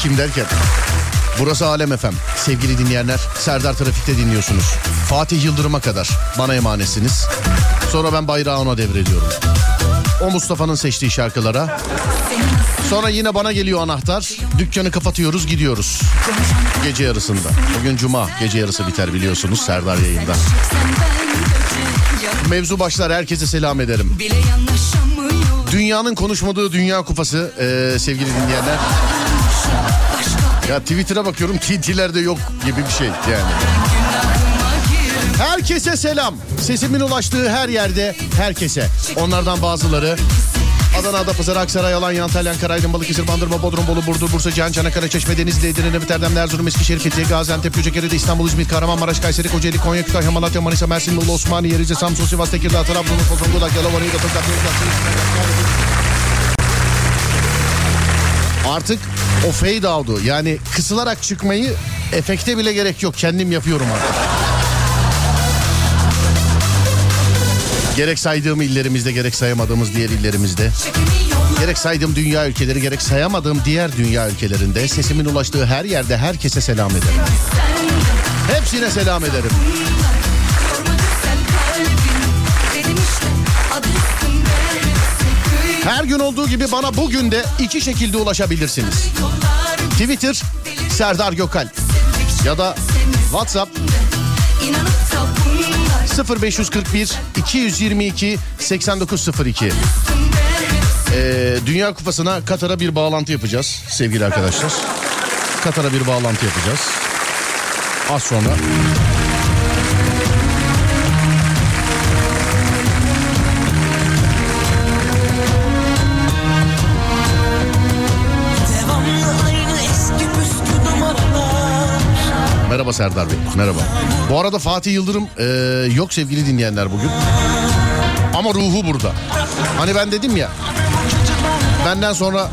bakayım derken. Burası Alem Efem. Sevgili dinleyenler Serdar Trafik'te dinliyorsunuz. Fatih Yıldırım'a kadar bana emanetsiniz. Sonra ben bayrağı ona devrediyorum. O Mustafa'nın seçtiği şarkılara. Sonra yine bana geliyor anahtar. Dükkanı kapatıyoruz gidiyoruz. Gece yarısında. Bugün cuma gece yarısı biter biliyorsunuz Serdar yayında. Mevzu başlar herkese selam ederim. Dünyanın konuşmadığı Dünya Kupası ee, sevgili dinleyenler. Ya Twitter'a bakıyorum TT'lerde yok gibi bir şey yani. Herkese selam. Sesimin ulaştığı her yerde herkese. Onlardan bazıları Adana, Adapazarı, Aksaray, Alanya, Antalya, Ankara, Aydın, Balıkesir, Bandırma, Bodrum, Bolu, Burdur, Bursa, Cihan, Çanakkale, Çeşme, Denizli, Edirne, Nefit, Erdem, Erzurum, Eskişehir, Fethiye, Gaziantep, Göcekere, İstanbul, İzmir, Kahramanmaraş, Kayseri, Kocaeli, Konya, Kütahya, Malatya, Manisa, Mersin, Muğla, Osmaniye, Rize, Samsun, Sivas, Tekirdağ, Trabzon, Urfa, Zonguldak, Yalova, Niğde, Tokat, Artık o fade out'u yani kısılarak çıkmayı efekte bile gerek yok. Kendim yapıyorum artık. Gerek saydığım illerimizde gerek sayamadığımız diğer illerimizde. Gerek saydığım dünya ülkeleri gerek sayamadığım diğer dünya ülkelerinde sesimin ulaştığı her yerde herkese selam ederim. Hepsine selam ederim. Her gün olduğu gibi bana bugün de iki şekilde ulaşabilirsiniz. Twitter Serdar Gökal ya da WhatsApp 0541 222 8902 ee, Dünya Kupası'na Katar'a bir bağlantı yapacağız sevgili arkadaşlar. Katar'a bir bağlantı yapacağız. Az sonra. Merhaba Serdar Bey. Merhaba. Bu arada Fatih Yıldırım e, yok sevgili dinleyenler bugün. Ama ruhu burada. Hani ben dedim ya. Benden sonra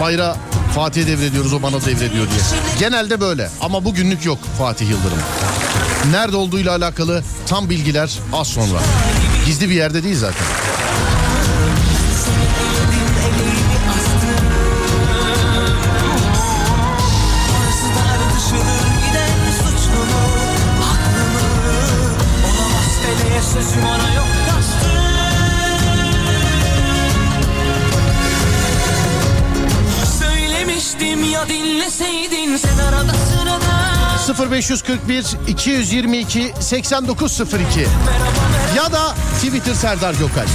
bayrağı Fatih'e devrediyoruz o bana devrediyor diye. Genelde böyle ama bugünlük yok Fatih Yıldırım. Nerede olduğuyla alakalı tam bilgiler az sonra. Gizli bir yerde değil zaten. 0541 222 8902 ya da Twitter Serdar Gökal.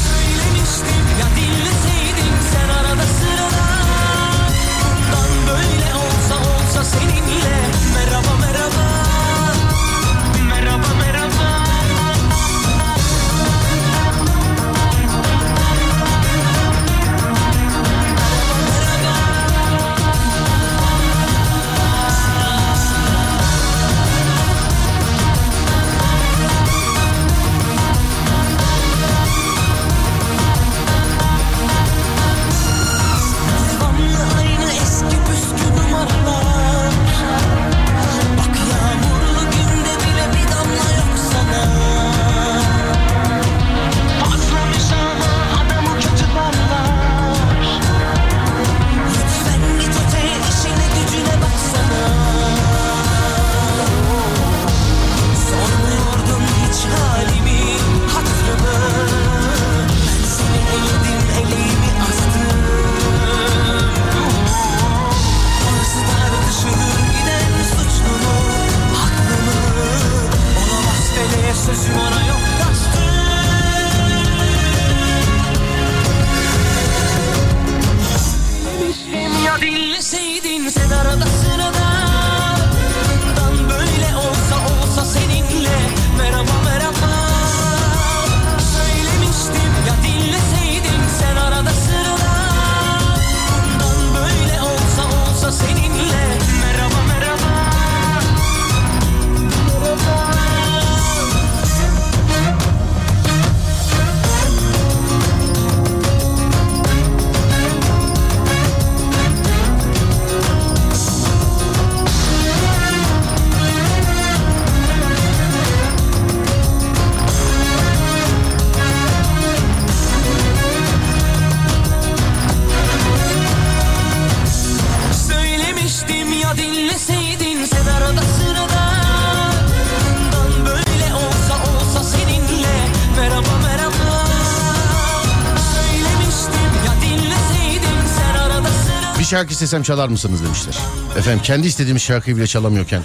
Şarkı istesem çalar mısınız demişler. Efendim kendi istediğimiz şarkıyı bile çalamıyorken.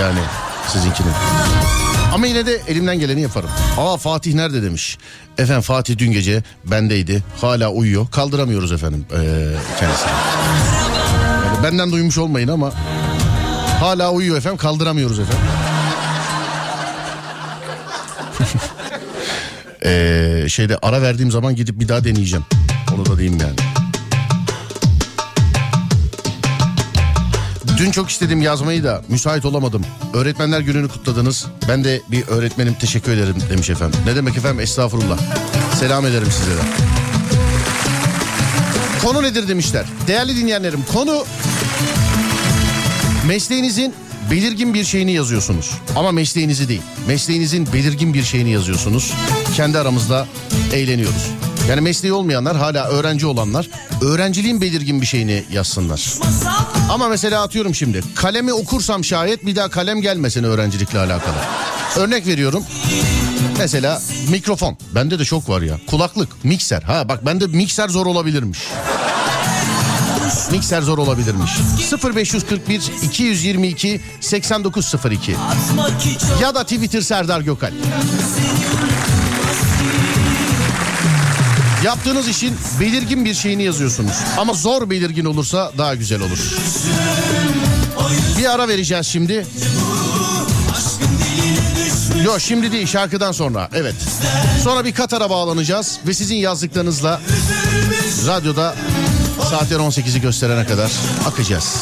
Yani sizinkinin. Ama yine de elimden geleni yaparım. Aa Fatih nerede demiş. Efendim Fatih dün gece bendeydi. Hala uyuyor. Kaldıramıyoruz efendim ee, kendisini. Yani benden duymuş olmayın ama hala uyuyor efendim. Kaldıramıyoruz efendim. ee, şeyde ara verdiğim zaman gidip bir daha deneyeceğim. Onu da diyeyim yani. Dün çok istedim yazmayı da müsait olamadım. Öğretmenler gününü kutladınız. Ben de bir öğretmenim teşekkür ederim demiş efendim. Ne demek efendim estağfurullah. Selam ederim size de. Konu nedir demişler. Değerli dinleyenlerim konu mesleğinizin belirgin bir şeyini yazıyorsunuz. Ama mesleğinizi değil. Mesleğinizin belirgin bir şeyini yazıyorsunuz. Kendi aramızda eğleniyoruz. Yani mesleği olmayanlar hala öğrenci olanlar öğrenciliğin belirgin bir şeyini yazsınlar. Ama mesela atıyorum şimdi kalemi okursam şayet bir daha kalem gelmesin öğrencilikle alakalı. Örnek veriyorum. Mesela mikrofon. Bende de çok var ya. Kulaklık, mikser. Ha bak bende mikser zor olabilirmiş. Mikser zor olabilirmiş. 0541 222 8902 ya da Twitter Serdar Gökal. Yaptığınız işin belirgin bir şeyini yazıyorsunuz. Ama zor belirgin olursa daha güzel olur. Bir ara vereceğiz şimdi. Yok şimdi değil şarkıdan sonra evet. Sonra bir Katar'a bağlanacağız ve sizin yazdıklarınızla radyoda saatler 18'i gösterene kadar akacağız.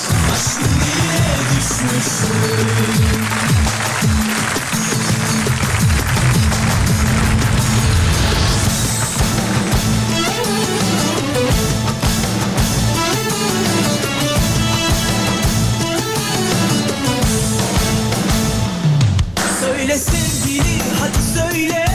Söyle sevgili hadi söyle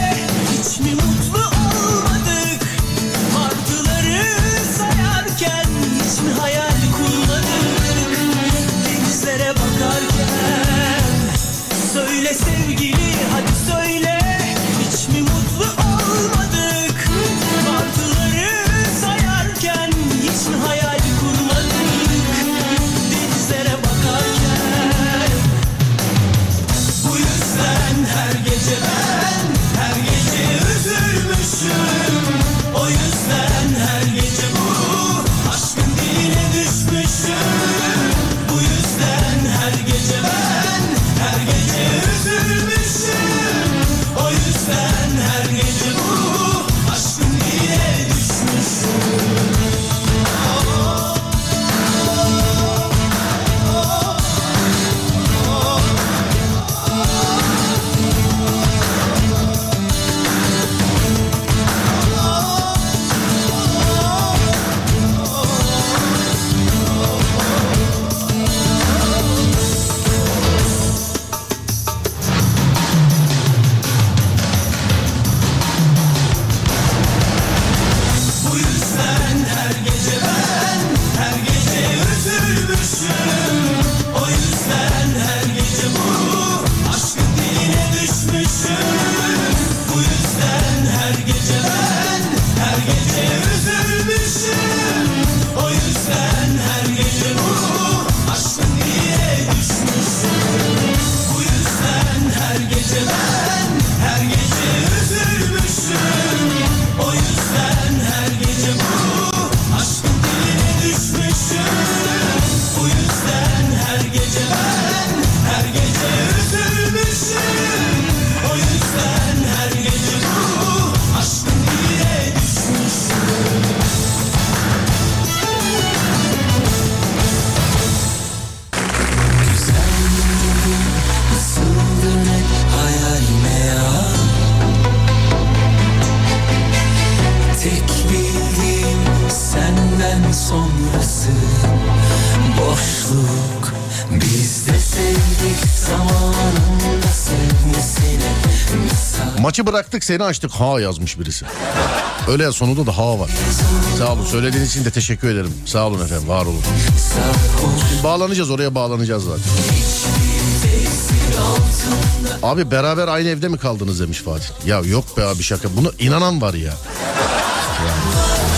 her gece Maçı bıraktık seni açtık ha yazmış birisi. Öyle ya, sonunda da ha var. Sağ olun söylediğiniz için de teşekkür ederim. Sağ olun efendim var olun. Şimdi bağlanacağız oraya bağlanacağız zaten. Abi beraber aynı evde mi kaldınız demiş Fatih. Ya yok be abi şaka. Buna inanan var ya. Yani.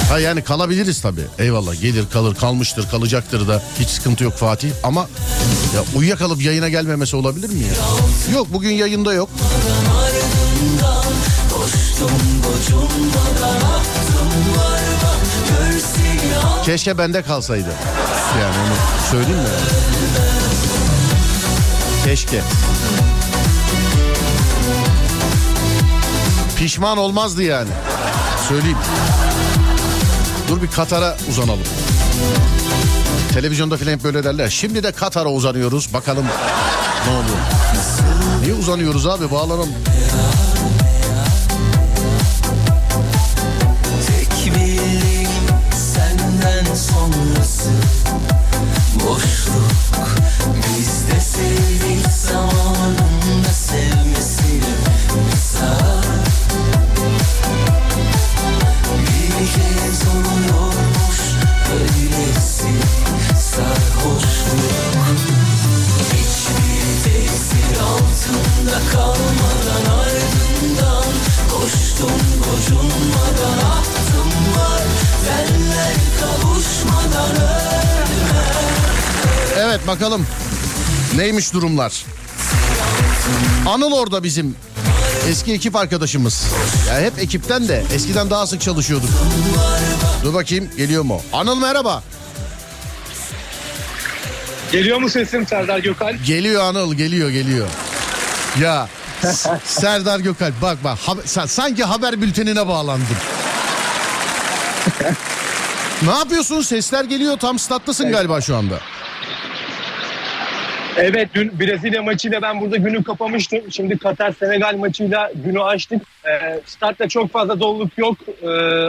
Ha yani kalabiliriz tabii. Eyvallah gelir kalır kalmıştır kalacaktır da hiç sıkıntı yok Fatih. Ama ya uyuyakalıp yayına gelmemesi olabilir mi ya? Yok bugün yayında yok. Keşke bende kalsaydı. Yani onu söyleyeyim mi? Keşke. Pişman olmazdı yani. Söyleyeyim. Dur bir Katar'a uzanalım. Televizyonda filan hep böyle derler. Şimdi de Katar'a uzanıyoruz. Bakalım ne oluyor. Niye uzanıyoruz abi? Bağlanalım. Sonrası boşluk Evet bakalım. Neymiş durumlar? Anıl orada bizim eski ekip arkadaşımız. Ya hep ekipten de eskiden daha sık çalışıyorduk. Dur bakayım geliyor mu? Anıl merhaba. Geliyor mu sesim Serdar Gökalp? Geliyor Anıl geliyor geliyor. Ya Serdar Gökalp bak bak sen, sanki haber bültenine bağlandın. ne yapıyorsun? Sesler geliyor tam stattasın galiba şu anda. Evet dün Brezilya maçıyla ben burada günü kapamıştım. Şimdi Katar Senegal maçıyla günü açtık. Ee, statta çok fazla doluluk yok Ee,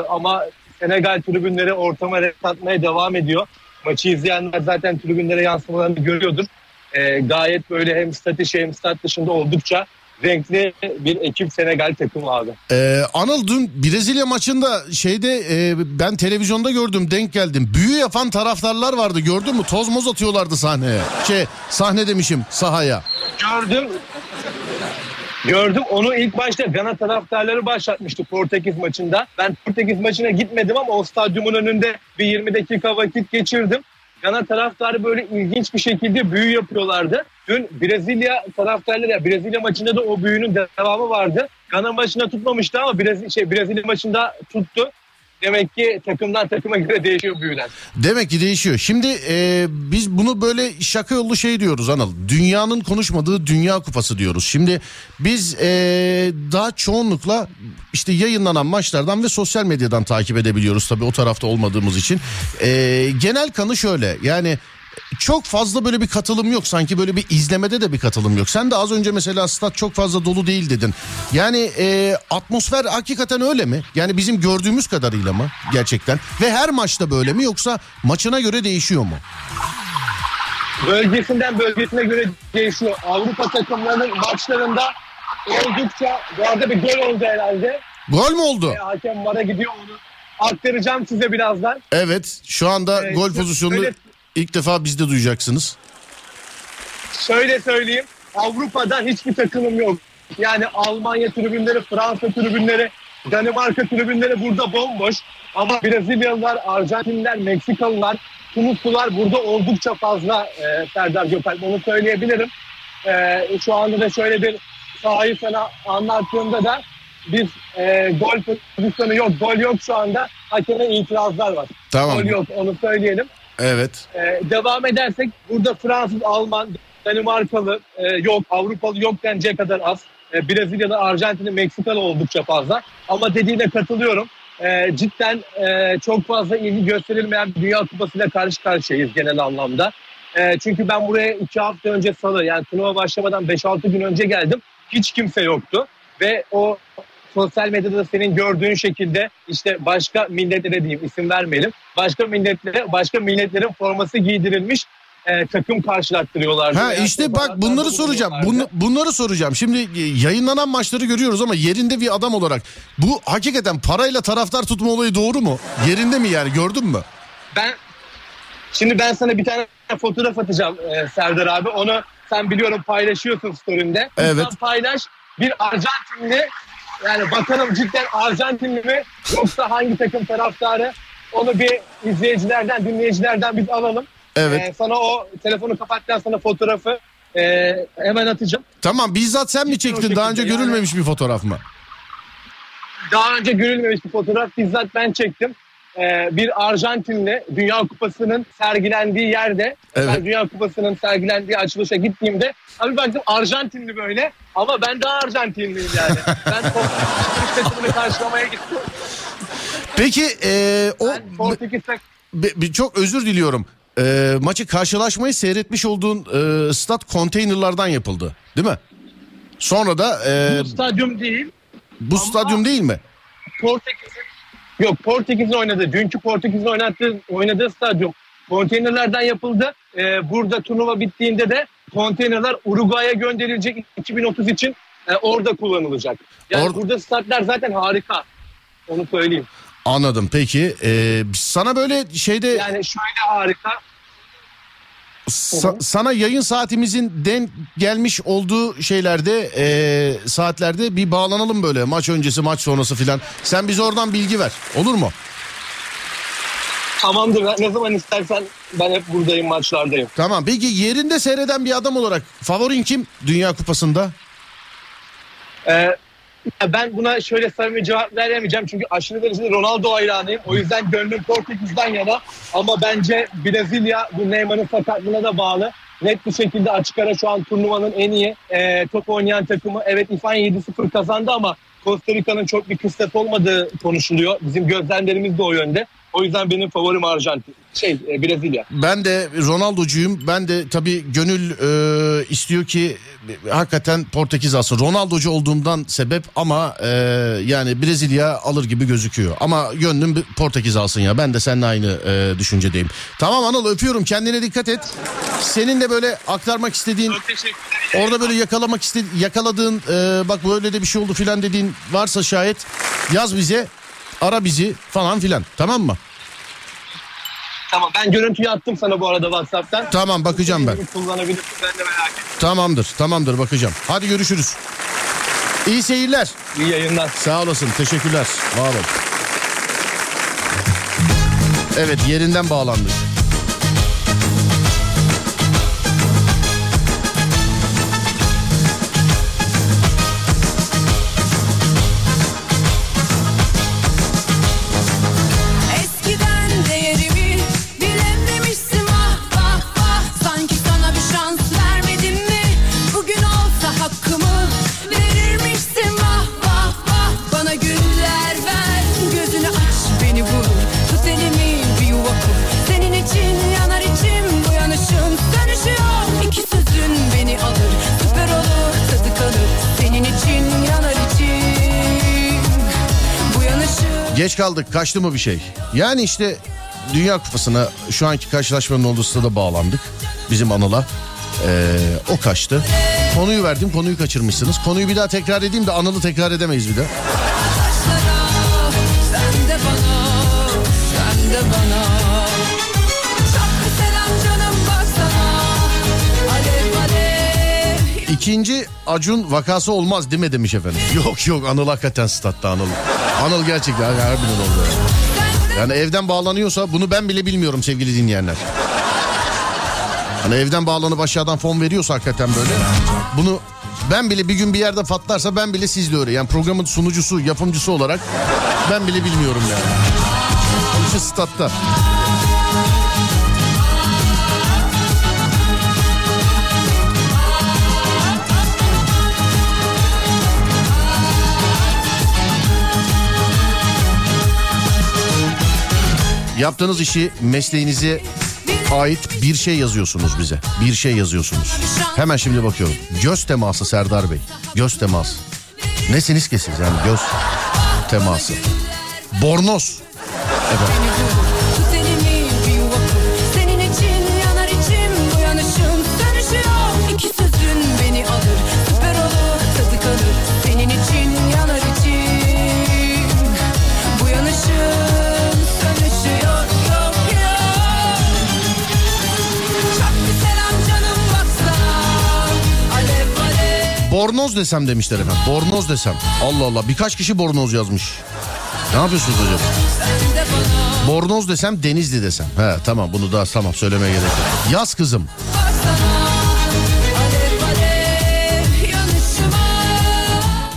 ama Senegal tribünleri ortama renk katmaya devam ediyor. Maçı izleyenler zaten tribünlere yansımalarını görüyordur. Ee, gayet böyle hem stat içi hem stat dışında oldukça renkli bir ekip Senegal takımı abi. Ee, Anıl dün Brezilya maçında şeyde e, ben televizyonda gördüm denk geldim. Büyü yapan taraftarlar vardı gördün mü? Toz moz atıyorlardı sahneye. Şey sahne demişim sahaya. Gördüm. Gördüm onu ilk başta Gana taraftarları başlatmıştı Portekiz maçında. Ben Portekiz maçına gitmedim ama o stadyumun önünde bir 20 dakika vakit geçirdim. Gana taraftarı böyle ilginç bir şekilde büyü yapıyorlardı. Dün Brezilya taraftarları ya Brezilya maçında da o büyünün devamı vardı. Gana maçında tutmamıştı ama Brezilya, şey, Brezilya maçında tuttu. Demek ki takımdan takıma göre değişiyor büyüler. Demek ki değişiyor. Şimdi e, biz bunu böyle şaka yollu şey diyoruz Anıl. Dünyanın konuşmadığı Dünya Kupası diyoruz. Şimdi biz e, daha çoğunlukla işte yayınlanan maçlardan ve sosyal medyadan takip edebiliyoruz tabii o tarafta olmadığımız için. E, genel kanı şöyle yani çok fazla böyle bir katılım yok. Sanki böyle bir izlemede de bir katılım yok. Sen de az önce mesela stat çok fazla dolu değil dedin. Yani e, atmosfer hakikaten öyle mi? Yani bizim gördüğümüz kadarıyla mı gerçekten? Ve her maçta böyle mi yoksa maçına göre değişiyor mu? bölgesinden bölgesine göre değişiyor. Avrupa takımlarının maçlarında oldukça bu arada bir gol oldu herhalde. Gol mü oldu? E, hakem vara gidiyor onu aktaracağım size birazdan. Evet şu anda Evet, gol pozisyonunu öyle- ilk defa bizde duyacaksınız. Şöyle söyleyeyim Avrupa'da hiçbir takımım yok. Yani Almanya tribünleri, Fransa tribünleri, Danimarka tribünleri burada bomboş. Ama Brezilyalılar, Arjantinliler, Meksikalılar, Tunuslular burada oldukça fazla e, Serdar Gökalp onu söyleyebilirim. E, şu anda da şöyle bir sahayı sana anlattığımda da biz e, gol pozisyonu yok, gol yok şu anda. Hakeme itirazlar var. Tamam. Gol yok onu söyleyelim. Evet. Ee, devam edersek burada Fransız, Alman, Danimarkalı e, yok, Avrupalı yok denecek kadar az. E, Brezilyalı, Arjantinli, Meksikalı oldukça fazla. Ama dediğine katılıyorum. E, cidden e, çok fazla ilgi gösterilmeyen bir Dünya Kupası'yla karşı karşıyayız genel anlamda. E, çünkü ben buraya iki hafta önce salı yani turnuva başlamadan 5-6 gün önce geldim. Hiç kimse yoktu. Ve o sosyal medyada da senin gördüğün şekilde işte başka milletlere diyeyim isim vermeyelim. Başka milletlere, başka milletlerin forması giydirilmiş e, takım karşılattırıyorlar. Ha işte bak bunları soracağım. Bunu, bunları soracağım. Şimdi e, yayınlanan maçları görüyoruz ama yerinde bir adam olarak bu hakikaten parayla taraftar tutma olayı doğru mu? Yerinde mi yani gördün mü? Ben şimdi ben sana bir tane fotoğraf atacağım e, Serdar abi. Onu sen biliyorum paylaşıyorsun story'inde. Evet. Lütfen paylaş. Bir Arjantinli yani bakalım cidden Arjantinli mi yoksa hangi takım taraftarı Onu bir izleyicilerden, dinleyicilerden biz alalım. Evet. Ee, sana o telefonu kapattıktan sonra fotoğrafı e, hemen atacağım. Tamam bizzat sen mi çektin? Daha önce şekilde yani. görülmemiş bir fotoğraf mı? Daha önce görülmemiş bir fotoğraf bizzat ben çektim. Ee, bir Arjantinli Dünya Kupası'nın sergilendiği yerde Evet. ben Dünya Kupası'nın sergilendiği açılışa gittiğimde abi baktım Arjantinli böyle ama ben daha Arjantinliyim yani. ben Portekiz karşılamaya gittim. Peki e, o Ben Portekiz Be- çok özür diliyorum. E, maçı karşılaşmayı seyretmiş olduğun e, stat konteynerlardan yapıldı, değil mi? Sonra da e, bu stadyum değil. bu stadyum değil mi? Portekiz'in yok Portekiz'in oynadığı dünkü Portekiz'in oynadığı oynadığı stadyum konteynerlerden yapıldı. Ee, burada turnuva bittiğinde de konteynerler Uruguay'a gönderilecek 2030 için e, orada kullanılacak. Yani Or- burada statlar zaten harika. Onu söyleyeyim. Anladım. Peki e, sana böyle şeyde Yani şöyle harika. Sa- sana yayın saatimizin denk gelmiş olduğu şeylerde e, saatlerde bir bağlanalım böyle maç öncesi maç sonrası filan. Sen bize oradan bilgi ver. Olur mu? Tamamdır. Ne zaman istersen ben hep buradayım maçlardayım. Tamam. Peki yerinde seyreden bir adam olarak favorin kim Dünya Kupası'nda? Ee, ya ben buna şöyle samimi cevap veremeyeceğim çünkü aşırı derecede Ronaldo hayranıyım. O yüzden gönlüm Portekiz'den yana. Ama bence Brezilya bu Neymar'ın sakatlığına da bağlı. Net bir şekilde açık ara şu an turnuvanın en iyi e, top oynayan takımı. Evet İspanya 7-0 kazandı ama Costa Rica'nın çok bir kısmet olmadığı konuşuluyor. Bizim gözlemlerimiz de o yönde. O yüzden benim favorim Arjantin. Şey e, Brezilya. Ben de Ronaldo'cuyum. Ben de tabii gönül e, istiyor ki e, hakikaten Portekiz alsın. Ronaldo'cu olduğumdan sebep ama e, yani Brezilya alır gibi gözüküyor. Ama gönlüm Portekiz alsın ya. Ben de seninle aynı e, düşüncedeyim. Tamam Anıl öpüyorum. Kendine dikkat et. Senin de böyle aktarmak istediğin orada böyle yakalamak istedi yakaladığın e, bak böyle de bir şey oldu filan dediğin varsa şayet yaz bize. Ara bizi falan filan. Tamam mı? Tamam ben görüntüyü attım sana bu arada WhatsApp'tan. Tamam bakacağım ben. Kullanabilirsin ben de merak ettim. Tamamdır, tamamdır bakacağım. Hadi görüşürüz. İyi seyirler. İyi yayınlar. Sağ olasın, teşekkürler. Var. Evet, yerinden bağlandık. Kaldık, kaçtı mı bir şey? Yani işte Dünya Kupası'na şu anki karşılaşmanın olduğu sırada bağlandık. Bizim Anıl'a. Ee, o kaçtı. Konuyu verdim, konuyu kaçırmışsınız. Konuyu bir daha tekrar edeyim de Anıl'ı tekrar edemeyiz bir de. İkinci Acun vakası olmaz değil mi demiş efendim. Yok yok Anıl hakikaten statta Anıl. Anıl gerçekten harbiden oldu. ya. Yani evden bağlanıyorsa bunu ben bile bilmiyorum sevgili dinleyenler. Hani evden bağlanıp aşağıdan fon veriyorsa hakikaten böyle. Bunu ben bile bir gün bir yerde patlarsa ben bile sizle öyle. Yani programın sunucusu, yapımcısı olarak ben bile bilmiyorum yani. Şu statta. Yaptığınız işi mesleğinize ait bir şey yazıyorsunuz bize. Bir şey yazıyorsunuz. Hemen şimdi bakıyorum. Göz teması Serdar Bey. Göz teması. Nesiniz ki siz yani göz teması. Bornoz. Efendim. Bornoz desem demişler efendim. Bornoz desem. Allah Allah birkaç kişi bornoz yazmış. Ne yapıyorsunuz bana Bornoz desem Denizli desem. He tamam bunu da tamam söylemeye gerek yok. Yaz kızım.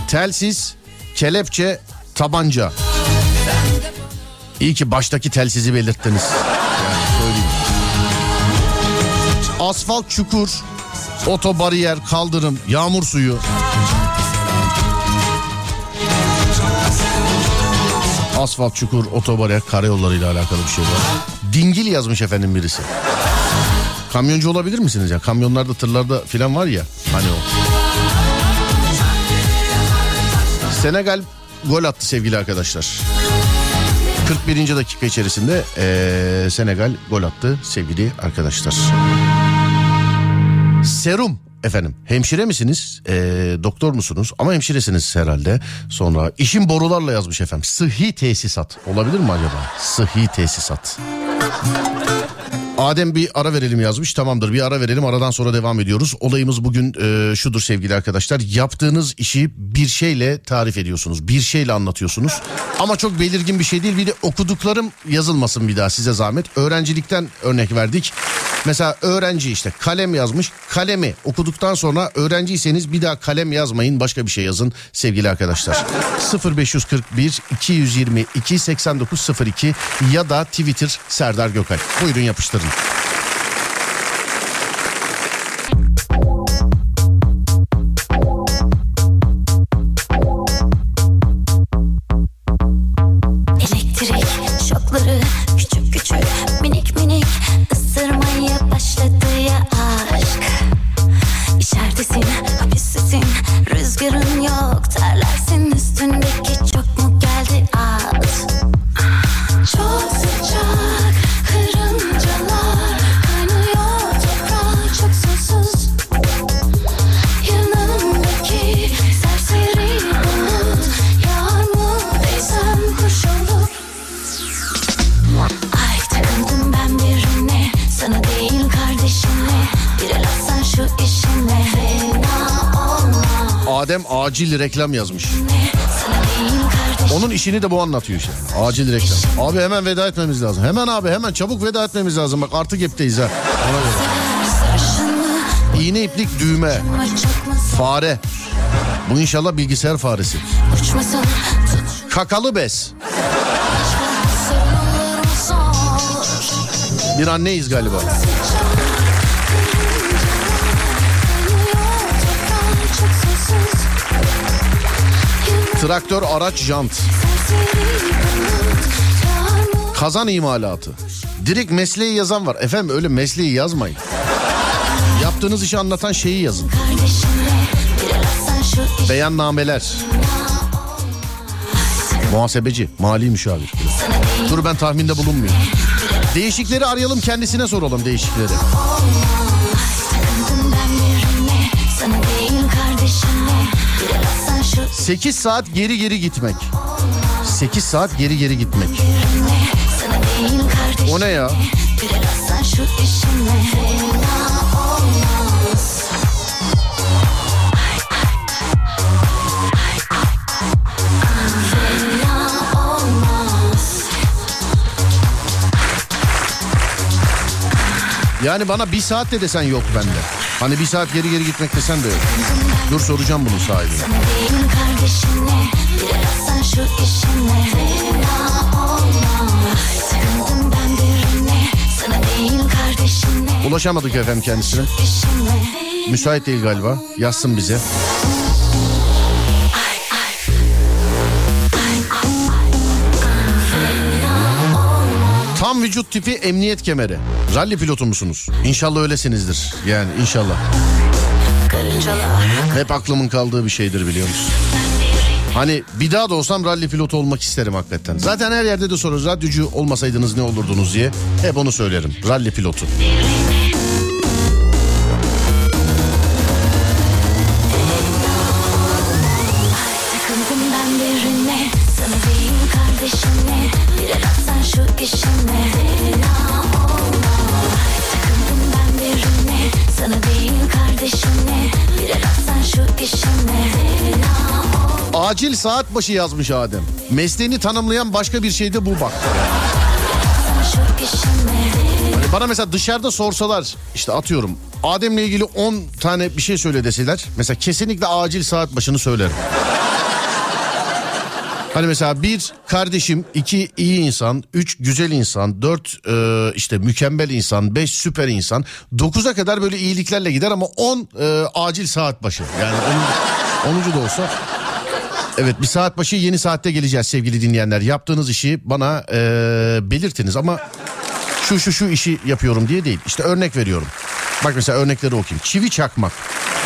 Telsiz, kelepçe, tabanca. İyi ki baştaki telsizi belirttiniz. Yani söyleyeyim. Asfalt çukur, otobariyer, kaldırım, yağmur suyu. Asfalt çukur, otobariyer, karayollarıyla alakalı bir şey var. Dingil yazmış efendim birisi. Kamyoncu olabilir misiniz ya? Kamyonlarda, tırlarda filan var ya. Hani o. Senegal gol attı sevgili arkadaşlar. 41. dakika içerisinde eee, Senegal gol attı sevgili arkadaşlar. Serum efendim hemşire misiniz Eee, doktor musunuz ama hemşiresiniz herhalde sonra işin borularla yazmış efendim sıhhi tesisat olabilir mi acaba sıhhi tesisat Adem bir ara verelim yazmış. Tamamdır bir ara verelim aradan sonra devam ediyoruz. Olayımız bugün e, şudur sevgili arkadaşlar. Yaptığınız işi bir şeyle tarif ediyorsunuz. Bir şeyle anlatıyorsunuz. Ama çok belirgin bir şey değil. Bir de okuduklarım yazılmasın bir daha size zahmet. Öğrencilikten örnek verdik. Mesela öğrenci işte kalem yazmış. Kalemi okuduktan sonra öğrenciyseniz bir daha kalem yazmayın. Başka bir şey yazın sevgili arkadaşlar. 0541 222 8902 ya da Twitter Serdar Gökal. Buyurun yapıştırın. Acil reklam yazmış. Onun işini de bu anlatıyor işte. Acil reklam. Abi hemen veda etmemiz lazım. Hemen abi hemen çabuk veda etmemiz lazım. Bak artık hepteyiz ha. İğne iplik düğme. Fare. Bu inşallah bilgisayar faresi. Kakalı bez. Bir anneyiz galiba. Traktör, araç, jant. Kazan imalatı. Direkt mesleği yazan var. Efendim öyle mesleği yazmayın. Yaptığınız işi anlatan şeyi yazın. Beyannameler. Muhasebeci, mali müşavir. Dur ben tahminde bulunmuyorum. Değişikleri arayalım kendisine soralım değişikleri. 8 saat geri geri gitmek. 8 saat geri geri gitmek. O ne ya? Yani bana bir saat de desen yok bende. Hani bir saat geri geri gitmek desen de yok. Dur soracağım bunun sahibine. Ulaşamadık efendim kendisine. Müsait değil galiba. Yazsın bize. Tam vücut tipi emniyet kemeri. Ralli pilotu musunuz? İnşallah öylesinizdir. Yani inşallah. Hep aklımın kaldığı bir şeydir biliyor musun? Hani bir daha da olsam ralli pilotu olmak isterim hakikaten. Zaten her yerde de sorarız radyocu olmasaydınız ne olurdunuz diye. Hep onu söylerim. Ralli pilotu. Takıldım Acil saat başı yazmış Adem. Mesleğini tanımlayan başka bir şey de bu bak. Hani bana mesela dışarıda sorsalar işte atıyorum Adem'le ilgili 10 tane bir şey söyle deseler. Mesela kesinlikle acil saat başını söylerim. Hani mesela bir kardeşim, iki iyi insan, üç güzel insan, dört e, işte mükemmel insan, beş süper insan, dokuza kadar böyle iyiliklerle gider ama on e, acil saat başı. Yani onun, onuncu da olsa. Evet bir saat başı yeni saatte geleceğiz sevgili dinleyenler. Yaptığınız işi bana e, belirtiniz ama şu şu şu işi yapıyorum diye değil. İşte örnek veriyorum. Bak mesela örnekleri okuyayım. Çivi çakmak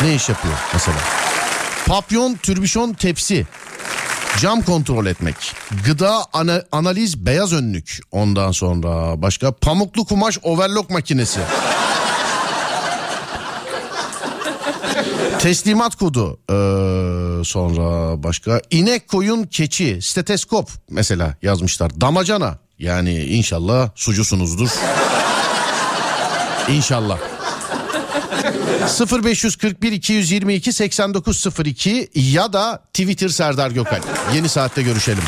ne iş yapıyor mesela? Papyon, türbüşon, tepsi. Cam kontrol etmek. Gıda ana- analiz beyaz önlük. Ondan sonra başka pamuklu kumaş overlock makinesi. Teslimat kodu. Ee, sonra başka inek koyun keçi steteskop mesela yazmışlar. Damacana yani inşallah sucusunuzdur. İnşallah. 0541 222 8902 ya da Twitter Serdar Gökal. Yeni saatte görüşelim.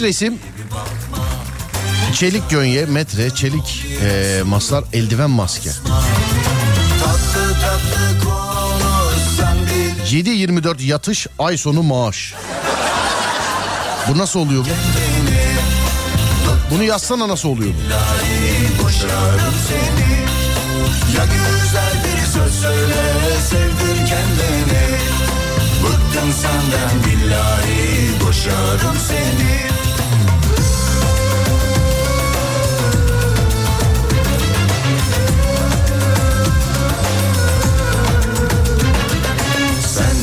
Resim Çelik gönye, metre, çelik eee, maslar, eldiven maske. Tatlı tatlı konuşsan bil 7-24 yatış, ay sonu maaş. Bu nasıl oluyor bu? Bunu yazsana nasıl oluyor bu? Ya güzel bir söz söyle sevdir kendini Bıktım senden billahi boşarım seni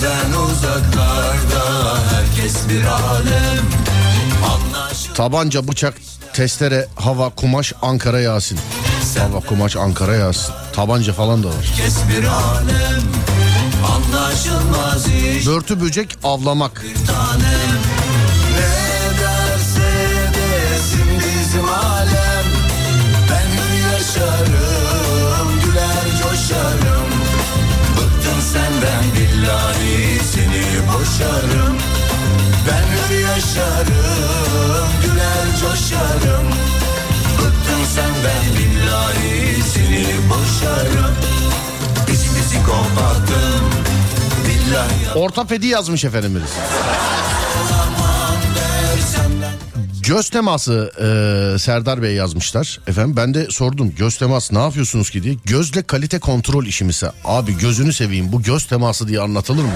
Senden uzaklarda herkes bir alem Anlaş Tabanca, bıçak, testere, hava, kumaş, Ankara Yasin. Hava, kumaş, Ankara Yasin. Tabanca falan da var. herkes bir alem Anlaşılmaz iş Börtü böcek, avlamak. tanem Ne billahi seni boşarım. Ben hür yaşarım güler coşarım. Bıktım senden billahi seni boşarım. Pis pisi kopattım billahi Ortopedi yazmış der senden Göz teması e, Serdar Bey yazmışlar. Efendim ben de sordum göz teması ne yapıyorsunuz ki diye. Gözle kalite kontrol işimizse. Abi gözünü seveyim bu göz teması diye anlatılır mı?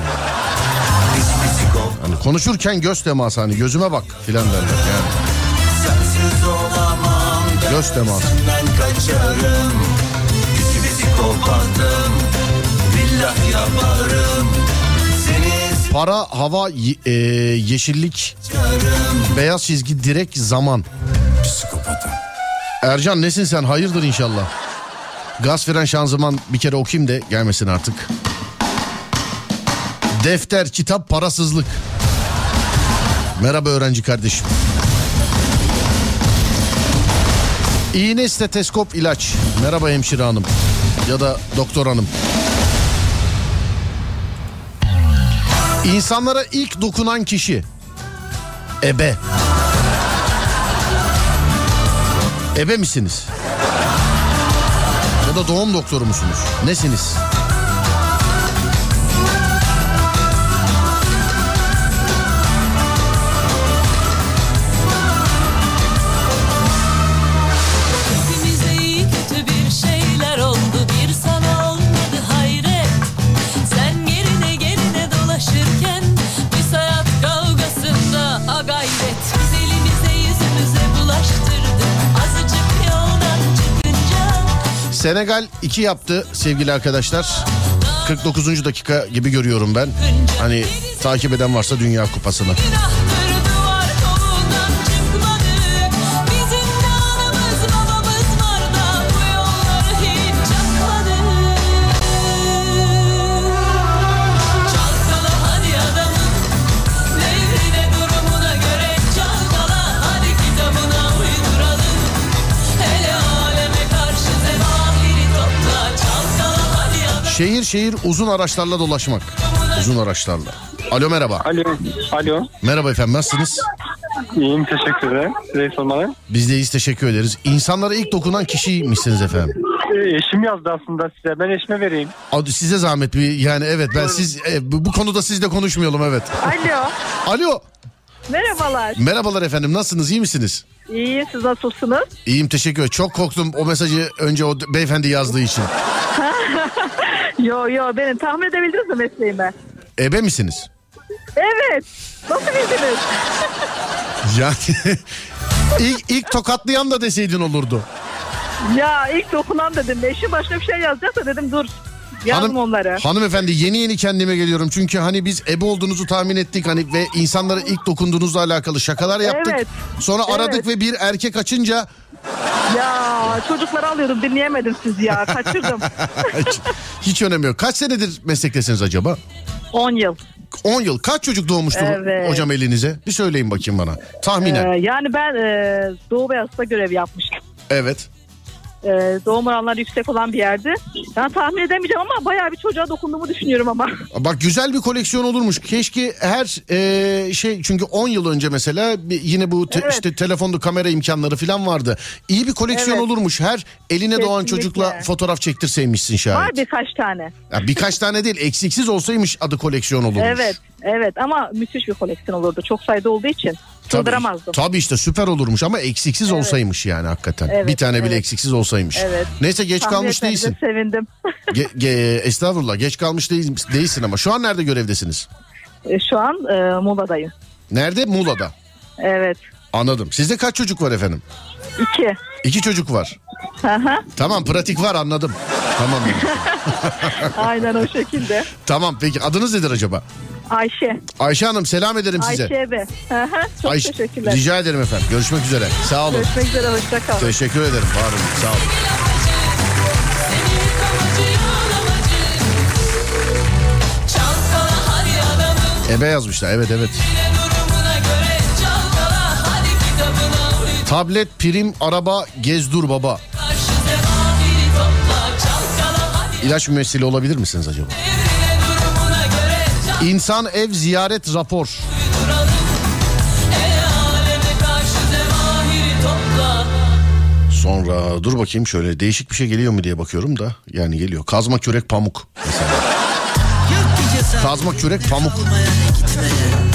Hani konuşurken göz teması hani gözüme bak filan derler yani. Göz teması. Senden kaçarım Bizi bizi kopardım Billah yaparım Para, hava, e, yeşillik, beyaz çizgi, direk, zaman. Psikopatım Ercan nesin sen? Hayırdır inşallah. Gaz fren şanzıman bir kere okuyayım da gelmesin artık. Defter, kitap, parasızlık. Merhaba öğrenci kardeşim. İğne, steteskop, ilaç. Merhaba hemşire hanım. Ya da doktor hanım. İnsanlara ilk dokunan kişi. Ebe. Ebe misiniz? Ya da doğum doktoru musunuz? Nesiniz? Senegal 2 yaptı sevgili arkadaşlar. 49. dakika gibi görüyorum ben. Hani takip eden varsa Dünya Kupası'nı. Şehir şehir uzun araçlarla dolaşmak. Uzun araçlarla. Alo merhaba. Alo. Alo. Merhaba efendim nasılsınız? İyiyim teşekkür ederim. Size sormalı. Biz de iyiyiz teşekkür ederiz. İnsanlara ilk dokunan kişiymişsiniz efendim. Ee, eşim yazdı aslında size. Ben eşime vereyim. Hadi size zahmet bir yani evet ben siz e, bu bu konuda sizle konuşmayalım evet. Alo. Alo. Merhabalar. Merhabalar efendim nasılsınız iyi misiniz? İyi siz nasılsınız? İyiyim teşekkür ederim. Çok korktum o mesajı önce o beyefendi yazdığı için. Yo yo benim tahmin edebildiniz mi mesleğimi? Ebe misiniz? Evet. Nasıl bildiniz? Yani ilk, ilk tokatlayan da deseydin olurdu. ya ilk dokunan dedim. Eşim başka bir şey yazacaksa dedim dur. Yazdım onları. Hanımefendi yeni yeni kendime geliyorum. Çünkü hani biz ebe olduğunuzu tahmin ettik hani ve insanlara ilk dokunduğunuzla alakalı şakalar yaptık. Evet. Sonra Evet. aradık ve bir erkek açınca Ya çocukları alıyordum dinleyemedim sizi ya. Kaçırdım. hiç, hiç önemi yok. Kaç senedir meslektesiniz acaba? 10 yıl. 10 yıl. Kaç çocuk doğmuştur Evet. hocam elinize? Bir söyleyin bakayım bana. Tahminen. Ee, yani ben e, Doğu Beyazıt'ta görev yapmıştım. Evet. E, doğum oranları yüksek olan bir yerde. Ben tahmin edemeyeceğim ama bayağı bir çocuğa dokunduğumu düşünüyorum ama. Bak güzel bir koleksiyon olurmuş. Keşke her e, şey çünkü 10 yıl önce mesela bir- yine bu te- Evet. işte telefonda kamera imkanları falan vardı. İyi bir koleksiyon Evet. olurmuş. Her eline doğan Kesinlikle. çocukla fotoğraf çektirseymişsin şayet. Var birkaç tane. Ya birkaç tane değil eksiksiz olsaymış adı koleksiyon olurmuş. Evet, evet ama müthiş bir koleksiyon olurdu. Çok sayıda olduğu için sığdıramazdım. Tabii işte süper olurmuş ama eksiksiz olsaymış yani hakikaten. Evet, bir tane bile evet. eksiksiz olsaymış. Evet. Neyse geç Tahmin kalmış değilsin. Sevindim. Ge- ge- estağfurullah geç kalmış değil, değilsin ama şu an nerede görevdesiniz? E, Şu an e, Muğla'dayım. Nerede? Muğla'da. Evet. Anladım. Sizde kaç çocuk var efendim? İki. İki çocuk var. Hı. Tamam pratik var anladım. Tamam. Aynen o şekilde. tamam peki adınız nedir acaba? Ayşe. Ayşe Hanım selam ederim size. Ayşe hı. Çok Ayşe- teşekkürler. Rica ederim efendim. Görüşmek üzere. Sağ olun. Görüşmek üzere. Hoşça kalın. Teşekkür ederim. Var olun. Sağ olun. Ebe yazmışlar. Evet evet. Tablet, prim, araba, baba. Topla Çalkala hadi İlaç mümessili olabilir misiniz acaba? İnsan, ev, ziyaret, rapor. Sonra dur bakayım şöyle değişik bir şey geliyor mu diye bakıyorum da. Yani geliyor. Kazma, kürek, pamuk mesela. Kazma, kürek, pamuk.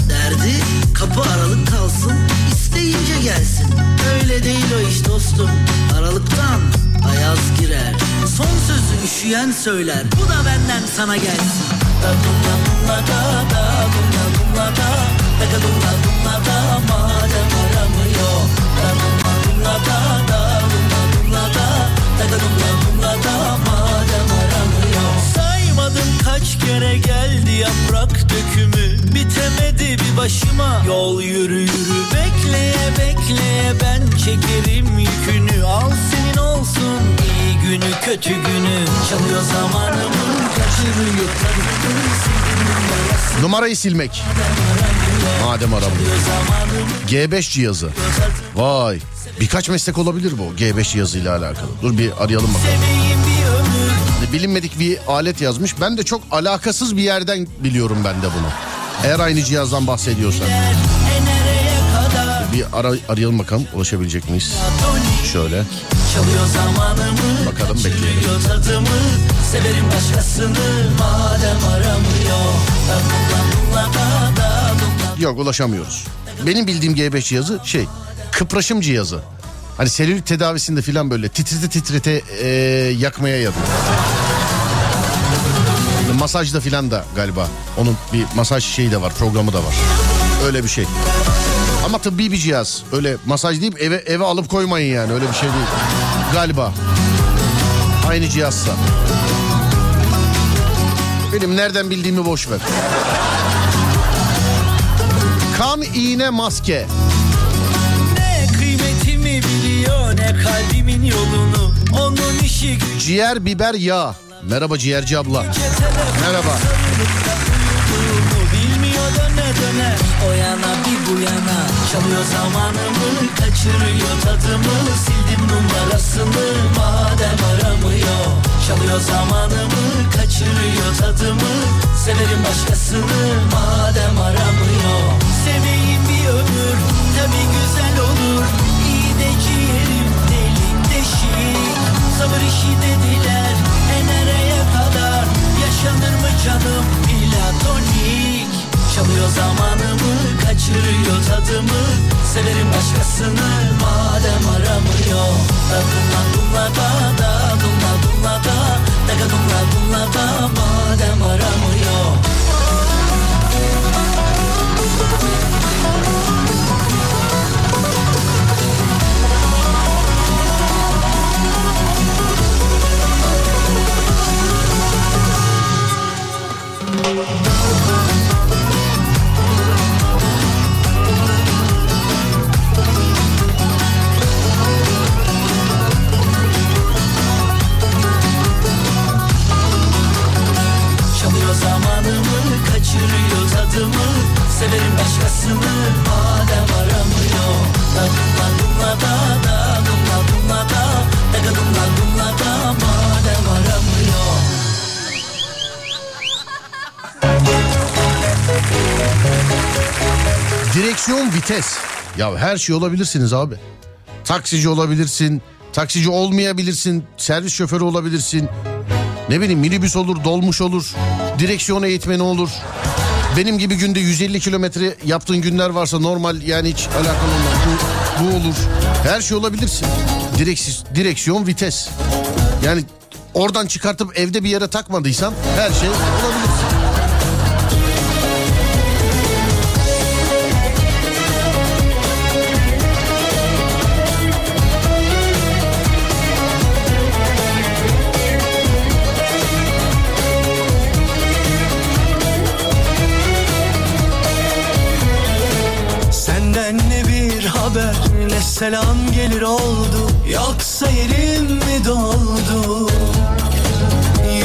Derdi kapı aralık kalsın isteyince gelsin öyle değil o iş dostum aralıktan ayaz girer son sözü üşüyen söyler. Bu da benden sana gelsin kere geldi yaprak dökümü Bitemedi bir başıma Yol yürü yürü bekleye bekleye ben çekerim yükünü Al senin olsun iyi günü kötü günü Çalıyor zamanımı kaçırıyor numarası Numarayı silmek. Madem aramıyor. G5 cihazı. Vay. Birkaç meslek olabilir bu G5 cihazıyla alakalı. Dur bir arayalım bakalım. Bilinmedik bir alet yazmış. Ben de çok alakasız bir yerden biliyorum ben de bunu. Eğer aynı cihazdan bahsediyorsan. Bir ara, arayalım bakalım ulaşabilecek miyiz? Şöyle. Zamanımı Bakalım, bekleyelim. tadımı Severim başkasını madem aramıyor Yok ulaşamıyoruz. Benim bildiğim G5 cihazı şey kıpraşım cihazı. Hani selülit tedavisinde filan böyle titrete titrete e, yakmaya yarıyor. Hani Masajda filan da galiba. Onun bir masaj şeyi de var programı da var. Öyle bir şey. Ama tıbbi bir cihaz. Öyle masaj deyip eve eve alıp koymayın yani öyle bir şey değil. Galiba. Aynı cihazsa. Benim nereden bildiğimi boş ver. Kan, iğne, maske. Yolunu. Onun işi Ciğer, biber, yağ. Merhaba ciğerci abla. Merhaba. O yana bir bu yana. Çalıyor zamanımı kaçırıyor tadımı. Sildim numarasını madem aramıyor. Çalıyor zamanımı kaçırıyor tadımı. Severim başkasını madem aramıyor. Seveyim bir ömür tabi güzel olur. İyi de deşik Sabır işi dediler e nereye kadar? Yaşanır mı canım? Platonik Çalıyor zamanımı kaçırıyor tadımı. Severim başkasını madem aramıyor. Da dumla dumla da da dumla dumla da. Daga dumla dumla da madem aramıyor dumla dumla da da dumla dumla da Daga dumla dumla Direksiyon, vites. Ya her şey olabilirsiniz abi. Taksici olabilirsin, taksici olmayabilirsin, servis şoförü olabilirsin. Ne bileyim minibüs olur, dolmuş olur, direksiyon eğitmeni olur. Benim gibi günde 150 kilometre yaptığın günler varsa normal yani hiç alakalı olmaz. Bu, bu olur. Her şey olabilirsin. Direksi- direksiyon, vites. Yani oradan çıkartıp evde bir yere takmadıysan her şey olabilirsin. Bir haber? Ne selam gelir oldu? Yoksa yerim mi doldu?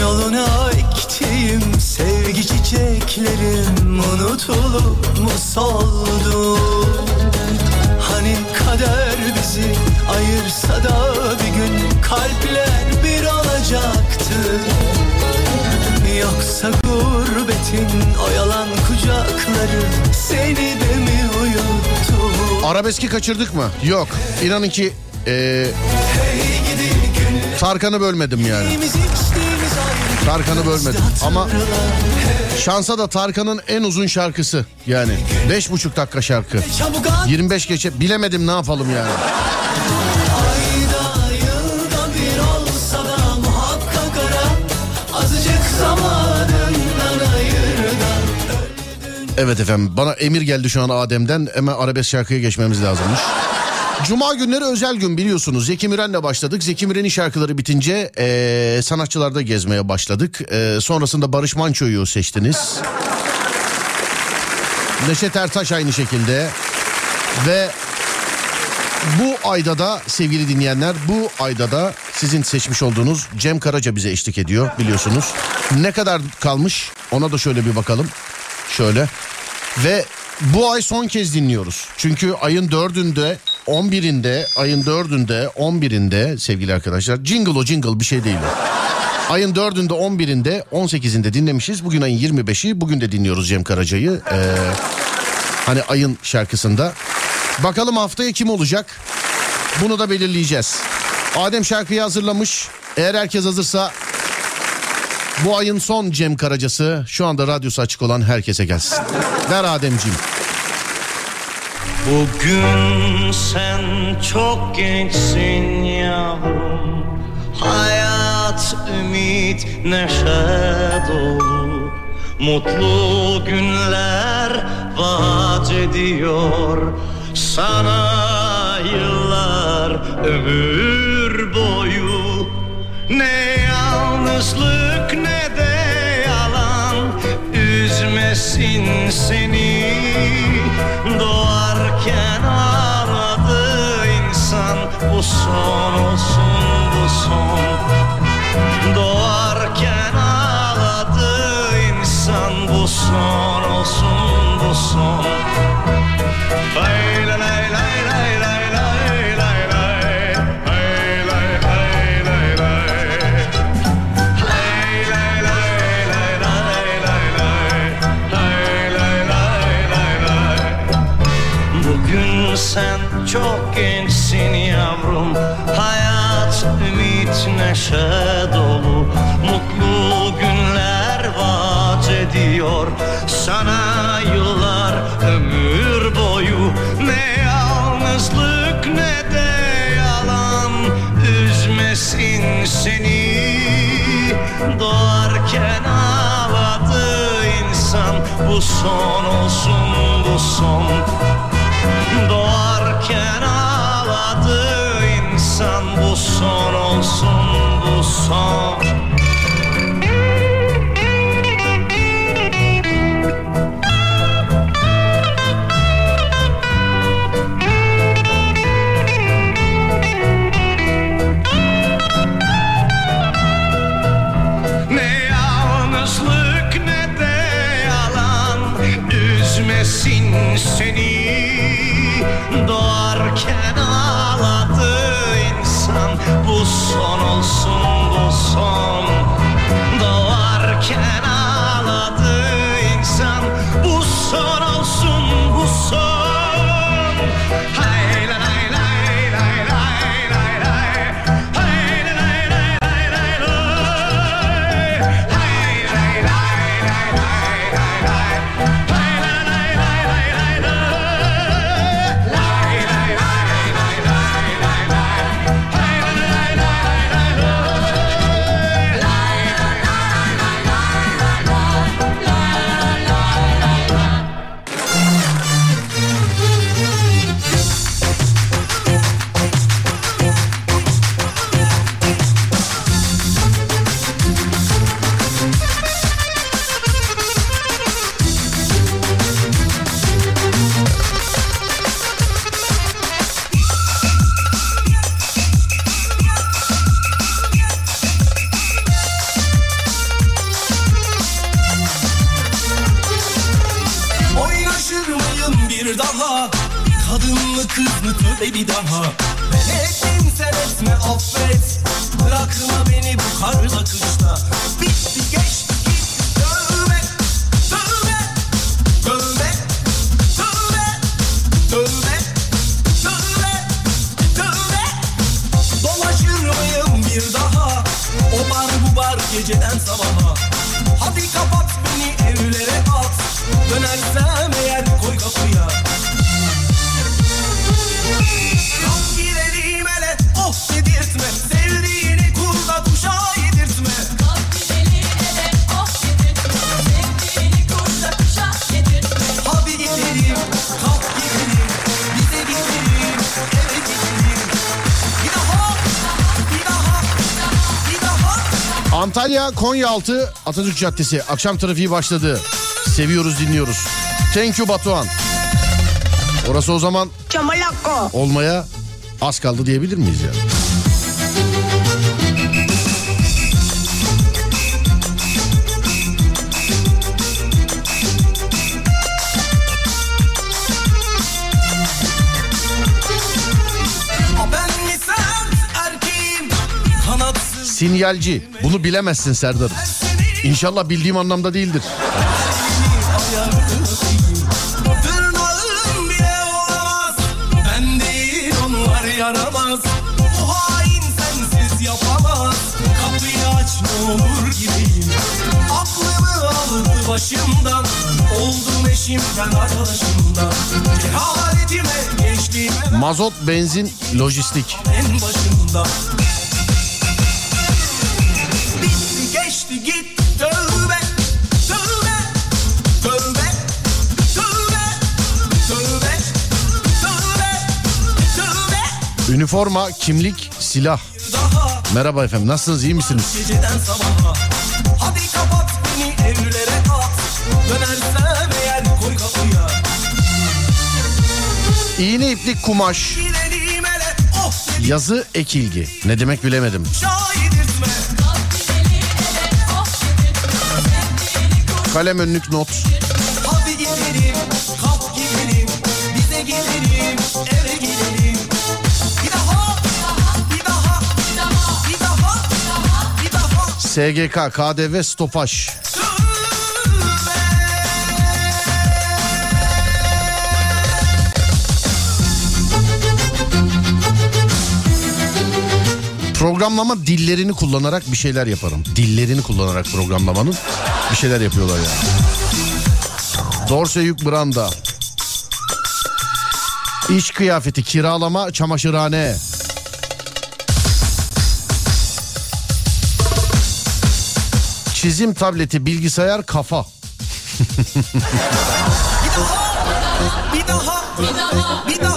Yoluna ektiğim sevgi çiçeklerim Unutulup mu soldu? Hani kader bizi ayırsa da bir gün Kalpler bir olacaktı. Yoksa gurbetin o yalan kucakları Seni de mi uyuttu Arabeski kaçırdık mı? Yok. İnanın ki e, günlerimiz Tarkan'ı bölmedim yani. Tarkan'ı bölmedim. Ama şansa da Tarkan'ın en uzun şarkısı. Yani beş buçuk dakika şarkı. Çabuk at 25 geçe bilemedim ne yapalım yani. Evet efendim bana emir geldi şu an Adem'den. Hemen arabesk şarkıya geçmemiz lazımmış. Cuma günleri özel gün biliyorsunuz. Zeki Müren'le başladık. Zeki Müren'in şarkıları bitince eee, sanatçılarda gezmeye başladık. Eee, sonrasında Barış Manço'yu seçtiniz. Neşet Ertaş aynı şekilde. Ve bu ayda da sevgili dinleyenler bu ayda da sizin seçmiş olduğunuz Cem Karaca bize eşlik ediyor biliyorsunuz. Ne kadar kalmış ona da şöyle bir bakalım. Şöyle. Ve bu ay son kez dinliyoruz. Çünkü ayın dördünde 11'inde ayın dördünde 11'inde sevgili arkadaşlar jingle o jingle bir şey değil o. Ayın 4'ünde 11'inde 18'inde dinlemişiz. Bugün ayın 25'i bugün de dinliyoruz Cem Karaca'yı. Ee, hani ayın şarkısında. Bakalım haftaya kim olacak? Bunu da belirleyeceğiz. Adem şarkıyı hazırlamış. Eğer herkes hazırsa bu ayın son Cem Karacası şu anda radyosu açık olan herkese gelsin. Ver Ademciğim. Bugün sen çok gençsin yavrum Hayat, ümit, neşe dolu Mutlu günler vaat ediyor Sana yıllar ömür boyu Ne yalnızlık seni Doğarken ağladı insan. Bu son olsun bu son. Doğarken ağladı insan. Bu son olsun bu son. Lay neşe dolu Mutlu günler vaat ediyor. Sana yıllar ömür boyu Ne yalnızlık ne de yalan. Üzmesin seni Doğarken ağladı insan. Bu son olsun bu son. Doğarken ağladı song. Bir daha. Kadınlı kızlı tövbe bir daha. Ben ettim sen etme affet. Bırakma beni bu karla kışta Bitti geçti gitti. Tövbe Tövbe Tövbe Tövbe Tövbe Tövbe Tövbe. Dolaşır bir daha? O bar bu bar geceden sabaha Hadi kapat beni evlere at. Dönersem Antalya Konyaaltı Atatürk Caddesi akşam trafiği başladı. Seviyoruz dinliyoruz. Thank you Batuhan. Orası o zaman olmaya az kaldı diyebilir miyiz yani? Sinyalci. Bunu bilemezsin Serdar'ım. İnşallah bildiğim anlamda değildir. Tırnağım bile olamaz Ben değil onlar yaramaz Bu hain sensiz yapamaz Kapıyı aç ne olur gideyim Aklımı aldı başımdan Oldum eşimden arkadaşımdan Cehaletime geçtiğime Mazot, benzin, lojistik. en başından Üniforma, kimlik, silah. Merhaba efendim nasılsınız iyi misiniz? İğne iplik kumaş, oh yazı ekilgi. Ne demek bilemedim. Kalem önlük not. Hadi gidelim, gidelim, bize gidelim, bir daha, bir daha, bir daha. SGK, KDV, stopaj. Programlama dillerini kullanarak bir şeyler yaparım. Dillerini kullanarak programlamanın bir şeyler yapıyorlar yani. Dorse yük branda. İş kıyafeti, kiralama, çamaşırhane. Çizim tableti, bilgisayar, kafa. Bir daha, bir daha, bir daha,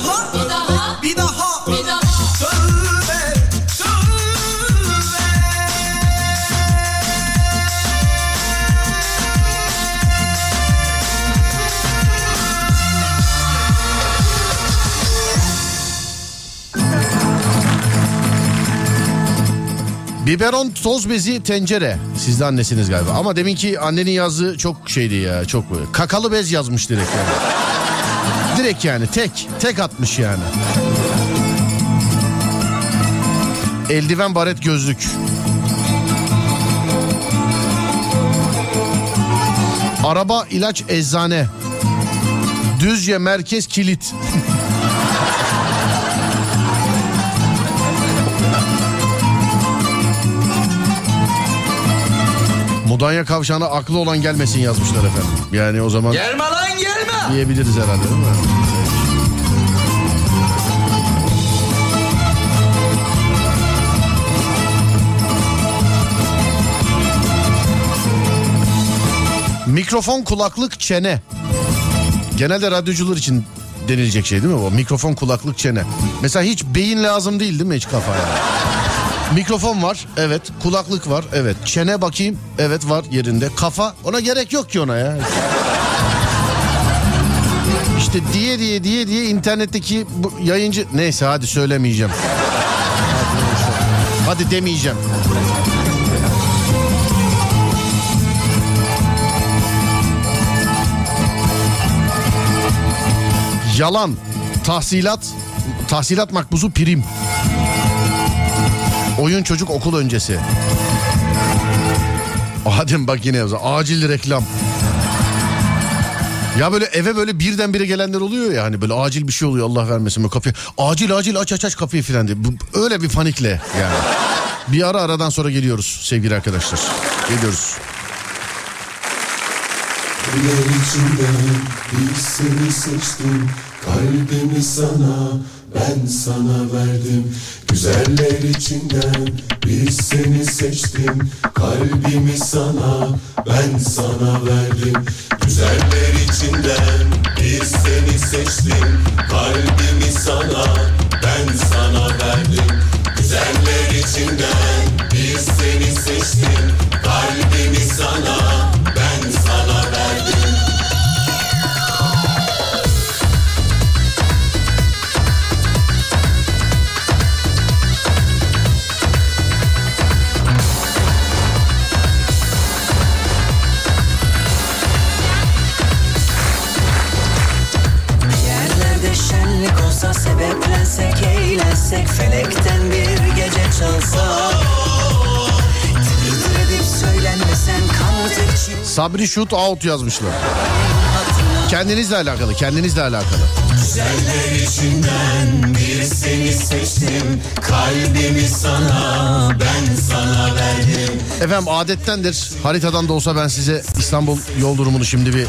Biberon, toz bezi, tencere. Siz de annesiniz galiba. Ama deminki annenin yazdığı çok şeydi ya. Çok. Kakalı bez yazmış direkt yani. direkt yani tek. Tek atmış yani. Eldiven, baret, gözlük. Araba, ilaç, eczane. Düzce, merkez, kilit. Mudanya kavşağına aklı olan gelmesin yazmışlar efendim. Yani o zaman Gelme lan gelme. diyebiliriz herhalde değil mi? Mikrofon, kulaklık, çene. Genelde radyocular için denilecek şey değil mi bu? Mikrofon, kulaklık, çene. Mesela hiç beyin lazım değil değil mi hiç kafaya? Mikrofon var, evet. Kulaklık var, evet. Çene bakayım, evet var yerinde. Kafa, ona gerek yok ki ona ya. İşte diye diye diye diye internetteki bu yayıncı... Neyse hadi söylemeyeceğim. Hadi, demeyeceğim. Yalan, tahsilat, tahsilat makbuzu prim. Oyun çocuk okul öncesi. Adem bak yine. Acil reklam. Ya böyle eve böyle birdenbire gelenler oluyor ya hani böyle acil bir şey oluyor Allah vermesin böyle kapıyı. Acil acil aç aç aç kapıyı filan diye. Öyle bir panikle yani. Bir ara aradan sonra geliyoruz sevgili arkadaşlar. Geliyoruz. Bir seni seçtim Kalbimi sana ben sana verdim Güzeller içinden. Bir seni seçtim Kalbimi sana. Ben sana verdim Güzeller içinden. Bir seni seçtim Kalbimi sana. Ben sana verdim Güzeller içinden. Bir seni seçtim Kalbimi sana olsa sebeplensek eğlensek felekten bir gece çalsa edip söylenmesen Sabri shoot out yazmışlar. Kendinizle alakalı, kendinizle alakalı. Güzeller içinden bir seni seçtim Kalbimi sana ben sana verdim Efendim adettendir. Haritadan da olsa ben size İstanbul yol durumunu şimdi bir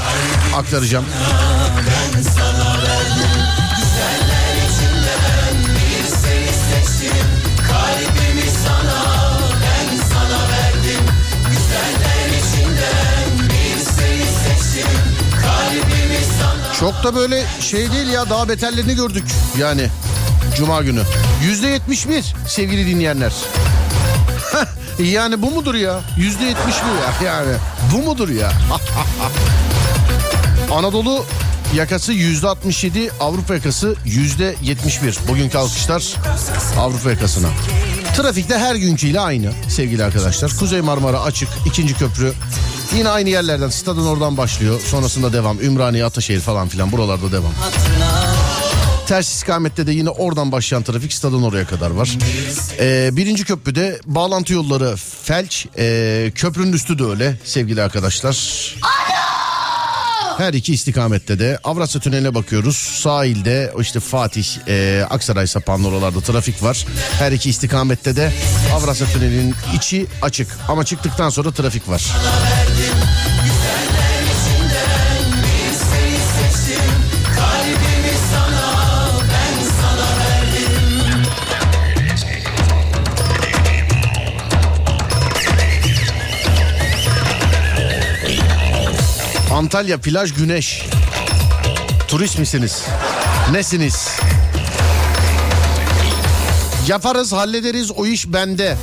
aktaracağım. Ben sana Çok da böyle şey değil ya daha beterlerini gördük yani Cuma günü. Yüzde yetmiş bir sevgili dinleyenler. yani bu mudur ya? Yüzde yetmiş bir ya yani. Bu mudur ya? Anadolu yakası yüzde 67, Avrupa yakası yüzde 71. Bugünkü alkışlar Avrupa yakasına. Trafikte her günküyle aynı sevgili arkadaşlar. Kuzey Marmara açık, ikinci köprü. Yine aynı yerlerden, stadın oradan başlıyor. Sonrasında devam. Ümraniye, Ataşehir falan filan buralarda devam. Ters ikamette de yine oradan başlayan trafik stadın oraya kadar var. Ee, birinci köprüde bağlantı yolları felç. Ee, köprünün üstü de öyle sevgili arkadaşlar. Her iki istikamette de Avrasya Tüneli'ne bakıyoruz. Sahilde işte Fatih, e, Aksaray sapanlı oralarda trafik var. Her iki istikamette de Avrasya Tüneli'nin içi açık. Ama çıktıktan sonra trafik var. Antalya plaj güneş. Turist misiniz? Nesiniz? Yaparız hallederiz o iş bende.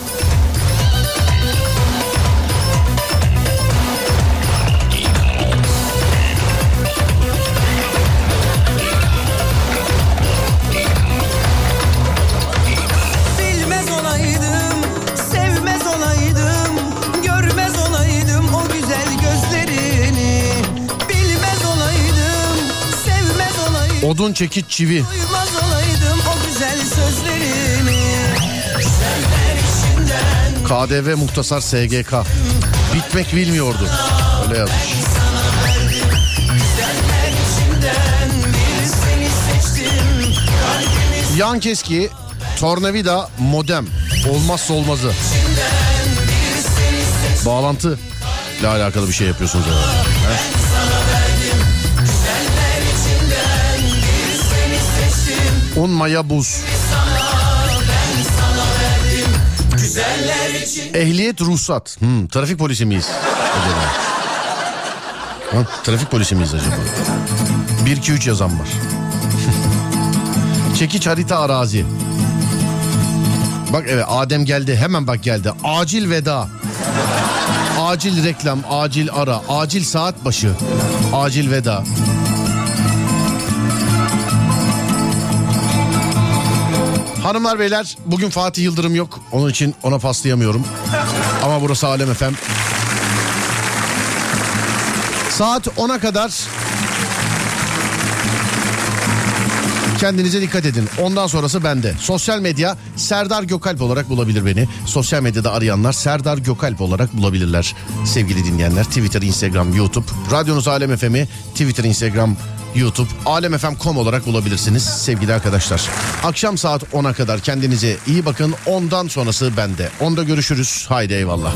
Odun çekiç çivi. duymaz olaydım o güzel sözlerini. KDV muhtasar SGK. Bitmek bilmiyordu. Öyle yazmış. Yan keski, tornavida, modem. Olmazsa olmazı. Bağlantı ile alakalı bir şey yapıyorsunuz herhalde. He? Seçtim. Un maya buz. Ehliyet ruhsat. Hmm, trafik polisi miyiz acaba? Ha, trafik polisi miyiz acaba? 1 2 3 yazan var. Çekiç harita arazi. Bak evet Adem geldi hemen bak geldi. Acil veda. Acil reklam, acil ara, acil saat başı, acil veda. Hanımlar beyler bugün Fatih Yıldırım yok. Onun için ona paslayamıyorum. Ama burası Alem Efem. Saat 10'a kadar Kendinize dikkat edin. Ondan sonrası bende. Sosyal medya Serdar Gökalp olarak bulabilir beni. Sosyal medyada arayanlar Serdar Gökalp olarak bulabilirler. Sevgili dinleyenler Twitter, Instagram, YouTube. Radyonuz Alem FM'i Twitter, Instagram, YouTube, alemfm.com olarak bulabilirsiniz sevgili arkadaşlar. Akşam saat 10'a kadar kendinize iyi bakın. Ondan sonrası bende. Onda görüşürüz. Haydi eyvallah.